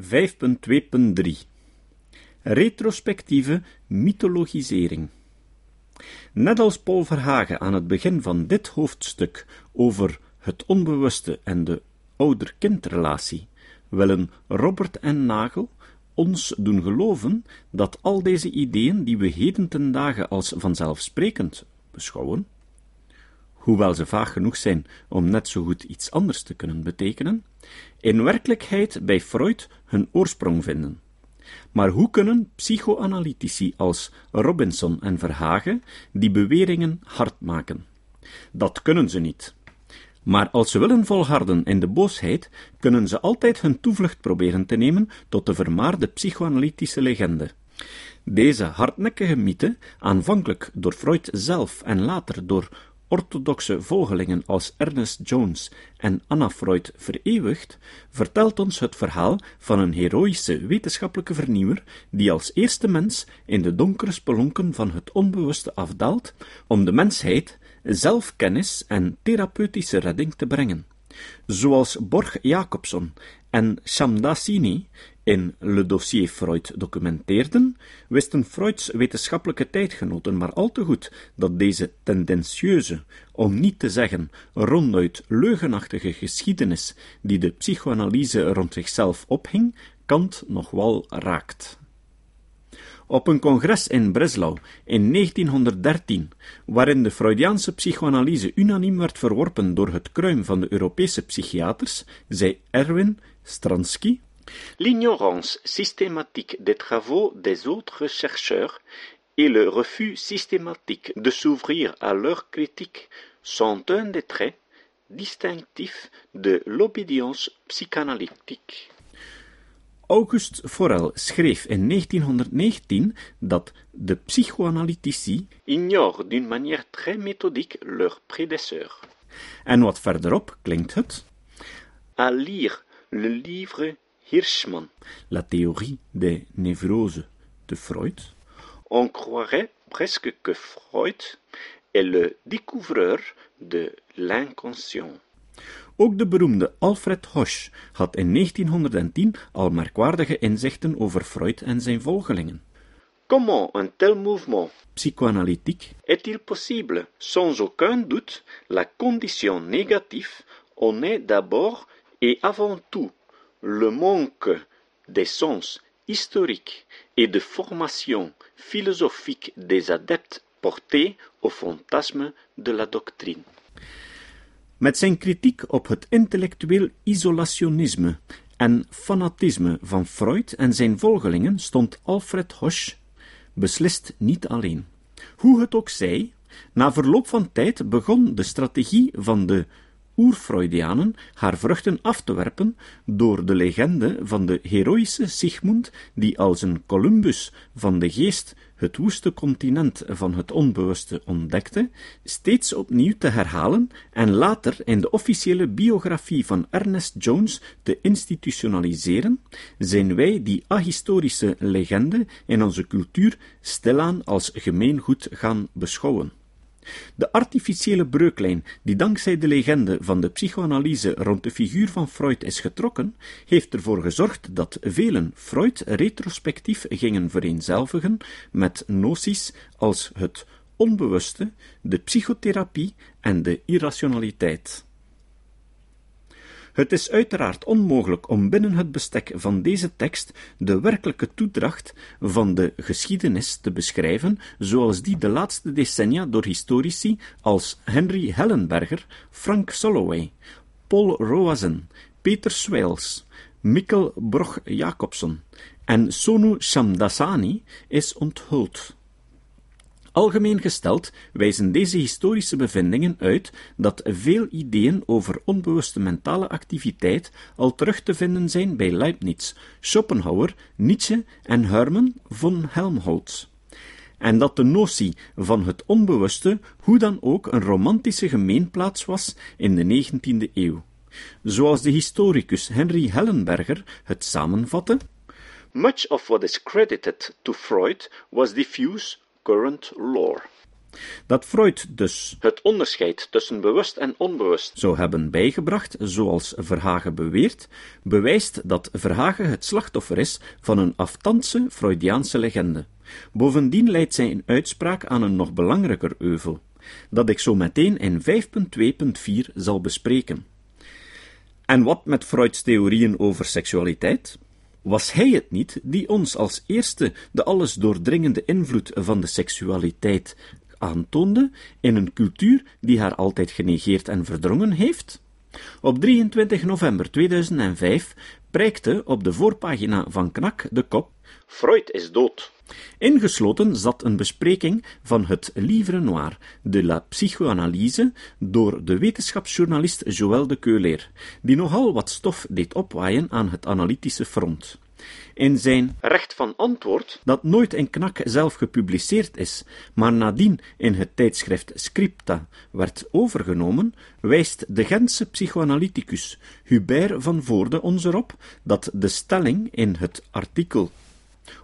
5.2.3 Retrospectieve mythologisering. Net als Paul Verhagen aan het begin van dit hoofdstuk over het onbewuste en de ouder-kindrelatie, willen Robert en Nagel ons doen geloven dat al deze ideeën die we heden ten dagen als vanzelfsprekend beschouwen, hoewel ze vaag genoeg zijn om net zo goed iets anders te kunnen betekenen, in werkelijkheid bij Freud hun oorsprong vinden. Maar hoe kunnen psychoanalytici als Robinson en Verhagen die beweringen hard maken? Dat kunnen ze niet. Maar als ze willen volharden in de boosheid, kunnen ze altijd hun toevlucht proberen te nemen tot de vermaarde psychoanalytische legende. Deze hardnekkige mythe, aanvankelijk door Freud zelf en later door orthodoxe volgelingen als Ernest Jones en Anna Freud vereeuwigt, vertelt ons het verhaal van een heroïsche wetenschappelijke vernieuwer die als eerste mens in de donkere spelonken van het onbewuste afdaalt om de mensheid zelfkennis en therapeutische redding te brengen. Zoals Borg Jacobson en Shamdasini in Le Dossier Freud documenteerden, wisten Freuds wetenschappelijke tijdgenoten maar al te goed dat deze tendentieuze, om niet te zeggen ronduit leugenachtige geschiedenis die de psychoanalyse rond zichzelf ophing, Kant nog wel raakt. Op een congres in Breslau in 1913, waarin de Freudiaanse psychoanalyse unaniem werd verworpen door het kruim van de Europese psychiaters, zei Erwin Stransky L'ignorance systématique des travaux des autres chercheurs et le refus systématique de s'ouvrir à leurs critiques sont un des traits distinctifs de l'obédience psychanalytique. August Forel schreef in 1919 dat de psychoanalytici ignorent d'une manière très méthodique leurs prédécesseurs. En wat verderop klinkt het? À lire le livre Hirschman, La théorie des névroses de Freud. On croirait presque que Freud est le découvreur de l'inconscient. Ook de beroemde Alfred Hosch had in 1910 al merkwaardige inzichten over Freud en zijn volgelingen. Comment un tel mouvement psychanalytique est-il possible Sans aucun doute, la condition négative en est d'abord et avant tout le manque des sens historiques et de formation philosophique des adeptes portés au fantasme de la doctrine. Met zijn kritiek op het intellectueel isolationisme en fanatisme van Freud en zijn volgelingen stond Alfred Hosch beslist niet alleen. Hoe het ook zij, na verloop van tijd begon de strategie van de oerfreudianen haar vruchten af te werpen door de legende van de heroïsche Sigmund, die als een Columbus van de geest het woeste continent van het onbewuste ontdekte, steeds opnieuw te herhalen en later in de officiële biografie van Ernest Jones te institutionaliseren, zijn wij die ahistorische legende in onze cultuur stilaan als gemeengoed gaan beschouwen. De artificiële breuklijn, die dankzij de legende van de psychoanalyse rond de figuur van Freud is getrokken, heeft ervoor gezorgd dat velen Freud retrospectief gingen vereenzelvigen met noties als het onbewuste, de psychotherapie en de irrationaliteit. Het is uiteraard onmogelijk om binnen het bestek van deze tekst de werkelijke toedracht van de geschiedenis te beschrijven, zoals die de laatste decennia door historici als Henry Hellenberger, Frank Soloway, Paul Roazen, Peter Swales, Mikkel Broch-Jacobson en Sonu Shamdasani is onthuld. Algemeen gesteld wijzen deze historische bevindingen uit dat veel ideeën over onbewuste mentale activiteit al terug te vinden zijn bij Leibniz, Schopenhauer, Nietzsche en Hermann von Helmholtz. En dat de notie van het onbewuste hoe dan ook een romantische gemeenplaats was in de 19e eeuw. Zoals de historicus Henry Hellenberger het samenvatte. Much of what is credited to Freud was diffuse current lore. Dat Freud dus het onderscheid tussen bewust en onbewust zou hebben bijgebracht, zoals Verhagen beweert, bewijst dat Verhagen het slachtoffer is van een aftandse Freudiaanse legende. Bovendien leidt zijn uitspraak aan een nog belangrijker euvel, dat ik zo meteen in 5.2.4 zal bespreken. En wat met Freuds theorieën over seksualiteit? Was hij het niet die ons als eerste de alles doordringende invloed van de seksualiteit aantoonde in een cultuur die haar altijd genegeerd en verdrongen heeft? Op 23 november 2005 prijkte op de voorpagina van Knak de kop Freud is dood. Ingesloten zat een bespreking van het Livre Noir de la psychoanalyse door de wetenschapsjournalist Joël de Keuler, die nogal wat stof deed opwaaien aan het analytische front. In zijn recht van antwoord, dat nooit in Knak zelf gepubliceerd is, maar nadien in het tijdschrift Scripta werd overgenomen, wijst de Gentse psychoanalyticus Hubert van Voorde ons erop dat de stelling in het artikel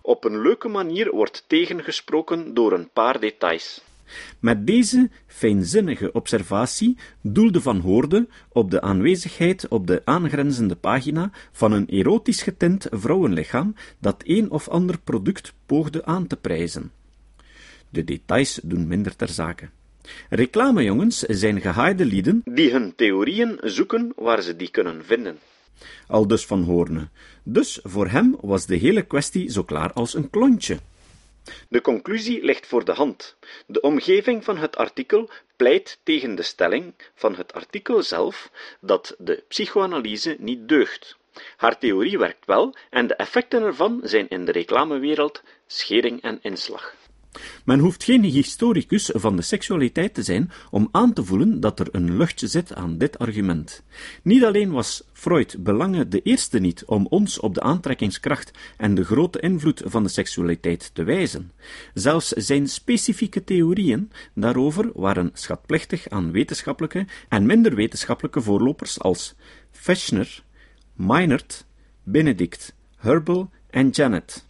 op een leuke manier wordt tegengesproken door een paar details. Met deze fijnzinnige observatie doelde Van Hoorde op de aanwezigheid op de aangrenzende pagina van een erotisch getint vrouwenlichaam dat een of ander product poogde aan te prijzen. De details doen minder ter zake. Reclamejongens zijn gehaaide lieden die hun theorieën zoeken waar ze die kunnen vinden. Aldus Van Hoorne. Dus voor hem was de hele kwestie zo klaar als een klontje. De conclusie ligt voor de hand. De omgeving van het artikel pleit tegen de stelling van het artikel zelf dat de psychoanalyse niet deugt. Haar theorie werkt wel en de effecten ervan zijn in de reclamewereld schering en inslag. Men hoeft geen historicus van de seksualiteit te zijn om aan te voelen dat er een luchtje zit aan dit argument. Niet alleen was Freud belange de eerste niet om ons op de aantrekkingskracht en de grote invloed van de seksualiteit te wijzen. Zelfs zijn specifieke theorieën daarover waren schatplichtig aan wetenschappelijke en minder wetenschappelijke voorlopers als Fechner, Meinert, Benedict, Herbel en Janet.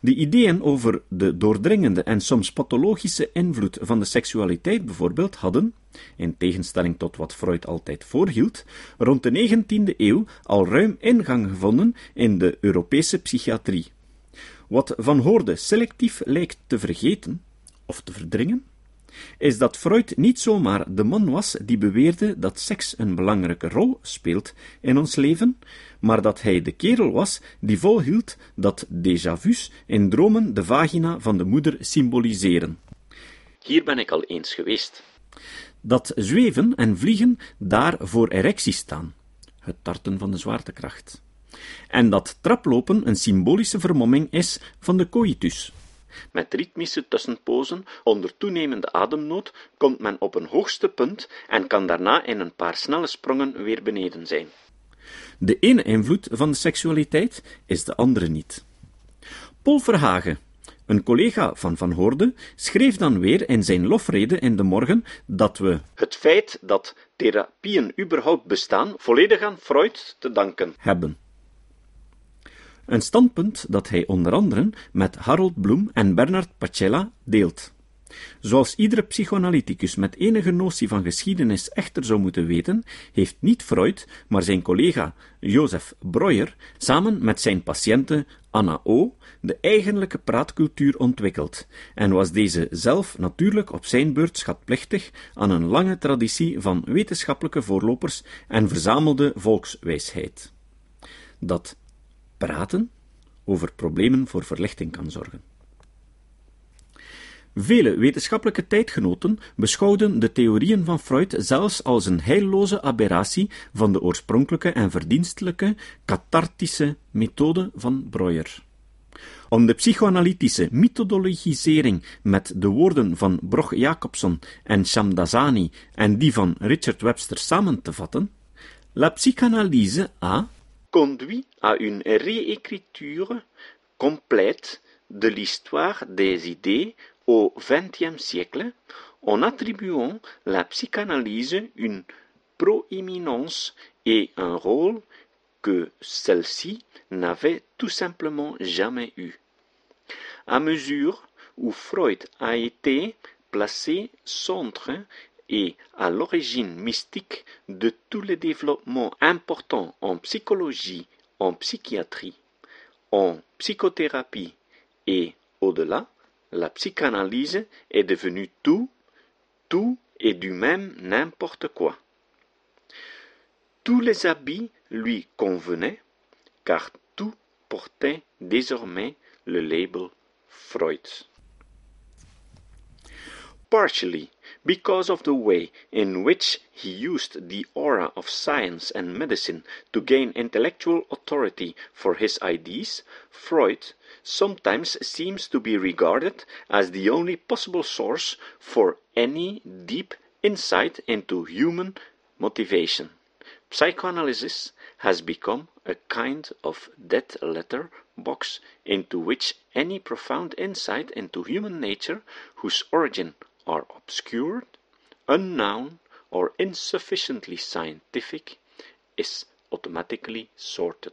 De ideeën over de doordringende en soms pathologische invloed van de seksualiteit bijvoorbeeld hadden, in tegenstelling tot wat Freud altijd voorhield, rond de 19e eeuw al ruim ingang gevonden in de Europese psychiatrie. Wat Van Hoorde selectief lijkt te vergeten, of te verdringen, is dat Freud niet zomaar de man was die beweerde dat seks een belangrijke rol speelt in ons leven, maar dat hij de kerel was die volhield dat déjà vu's in dromen de vagina van de moeder symboliseren. Hier ben ik al eens geweest. Dat zweven en vliegen daar voor erectie staan, het tarten van de zwaartekracht. En dat traplopen een symbolische vermomming is van de coitus. Met ritmische tussenpozen onder toenemende ademnood komt men op een hoogste punt en kan daarna in een paar snelle sprongen weer beneden zijn. De ene invloed van de seksualiteit is de andere niet. Paul Verhagen, een collega van Van Hoorde, schreef dan weer in zijn lofrede in de morgen dat we het feit dat therapieën überhaupt bestaan volledig aan Freud te danken hebben. Een standpunt dat hij onder andere met Harold Bloem en Bernard Pacella deelt. Zoals iedere psychoanalyticus met enige notie van geschiedenis echter zou moeten weten, heeft niet Freud, maar zijn collega Joseph Breuer samen met zijn patiënte Anna O. de eigenlijke praatcultuur ontwikkeld, en was deze zelf natuurlijk op zijn beurt schatplichtig aan een lange traditie van wetenschappelijke voorlopers en verzamelde volkswijsheid. Dat praten over problemen voor verlichting kan zorgen. Vele wetenschappelijke tijdgenoten beschouwden de theorieën van Freud zelfs als een heilloze aberratie van de oorspronkelijke en verdienstelijke cathartische methode van Breuer. Om de psychoanalytische methodologisering met de woorden van Broch Jacobson en Shamdasani en die van Richard Webster samen te vatten, La psychanalyse a conduit à une réécriture complète de l'histoire des idées au XXe siècle en attribuant la psychanalyse une proéminence et un rôle que celle-ci n'avait tout simplement jamais eu. À mesure où Freud a été placé centre et à l'origine mystique de tous les développements importants en psychologie, en psychiatrie, en psychothérapie et au-delà, la psychanalyse est devenue tout, tout et du même n'importe quoi. Tous les habits lui convenaient, car tout portait désormais le label Freud. Partially because of the way in which he used the aura of science and medicine to gain intellectual authority for his ideas, Freud sometimes seems to be regarded as the only possible source for any deep insight into human motivation. Psychoanalysis has become a kind of dead letter box into which any profound insight into human nature whose origin are obscured, unknown, or insufficiently scientific is automatically sorted.